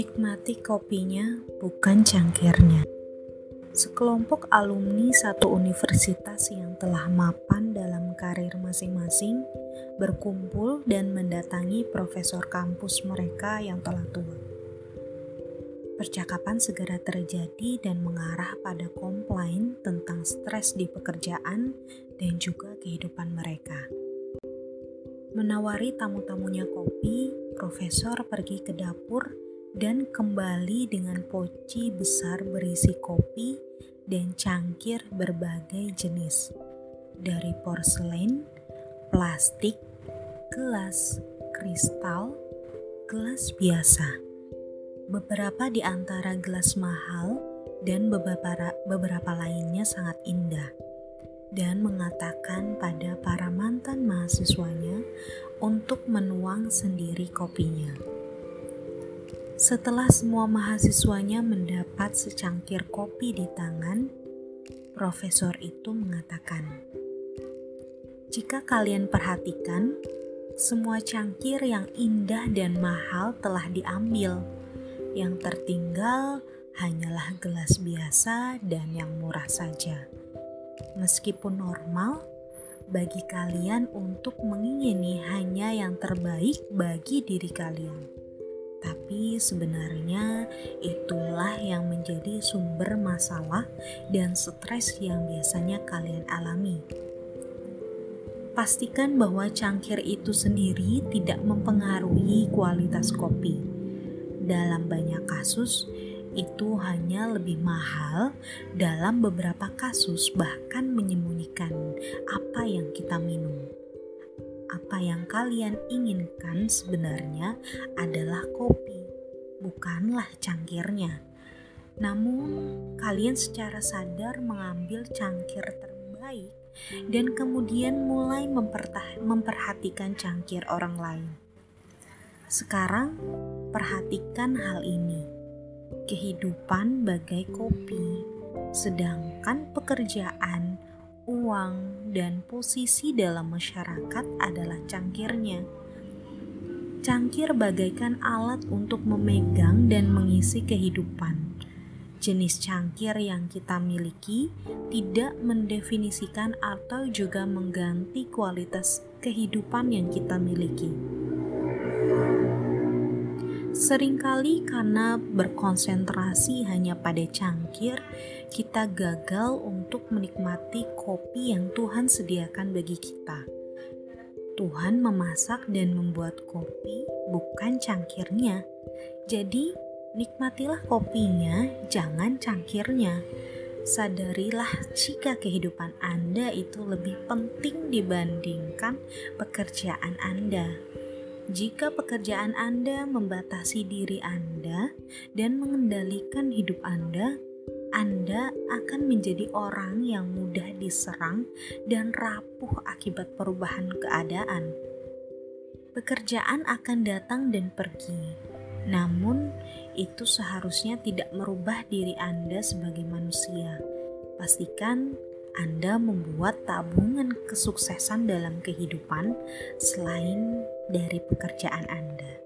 Nikmati kopinya, bukan cangkirnya. Sekelompok alumni satu universitas yang telah mapan dalam karir masing-masing berkumpul dan mendatangi profesor kampus mereka yang telah tua. Percakapan segera terjadi dan mengarah pada komplain tentang stres di pekerjaan dan juga kehidupan mereka. Menawari tamu-tamunya kopi, profesor pergi ke dapur dan kembali dengan poci besar berisi kopi dan cangkir berbagai jenis, dari porselen, plastik, gelas, kristal, gelas biasa. Beberapa di antara gelas mahal dan beberapa, beberapa lainnya sangat indah dan mengatakan pada para mantan mahasiswanya untuk menuang sendiri kopinya. Setelah semua mahasiswanya mendapat secangkir kopi di tangan, profesor itu mengatakan, "Jika kalian perhatikan, semua cangkir yang indah dan mahal telah diambil. Yang tertinggal hanyalah gelas biasa dan yang murah saja. Meskipun normal, bagi kalian untuk mengingini hanya yang terbaik bagi diri kalian." Tapi sebenarnya itulah yang menjadi sumber masalah dan stres yang biasanya kalian alami. Pastikan bahwa cangkir itu sendiri tidak mempengaruhi kualitas kopi. Dalam banyak kasus, itu hanya lebih mahal, dalam beberapa kasus bahkan menyembunyikan apa yang kita minum apa yang kalian inginkan sebenarnya adalah kopi, bukanlah cangkirnya. Namun, kalian secara sadar mengambil cangkir terbaik dan kemudian mulai memperhatikan cangkir orang lain. Sekarang, perhatikan hal ini: kehidupan bagai kopi, sedangkan pekerjaan uang, dan posisi dalam masyarakat adalah cangkirnya. Cangkir bagaikan alat untuk memegang dan mengisi kehidupan. Jenis cangkir yang kita miliki tidak mendefinisikan atau juga mengganti kualitas kehidupan yang kita miliki. Seringkali karena berkonsentrasi hanya pada cangkir, kita gagal untuk menikmati kopi yang Tuhan sediakan bagi kita. Tuhan memasak dan membuat kopi, bukan cangkirnya. Jadi, nikmatilah kopinya, jangan cangkirnya. Sadarilah jika kehidupan Anda itu lebih penting dibandingkan pekerjaan Anda. Jika pekerjaan Anda membatasi diri Anda dan mengendalikan hidup Anda, Anda akan menjadi orang yang mudah diserang dan rapuh akibat perubahan keadaan. Pekerjaan akan datang dan pergi, namun itu seharusnya tidak merubah diri Anda sebagai manusia. Pastikan anda membuat tabungan kesuksesan dalam kehidupan selain dari pekerjaan Anda.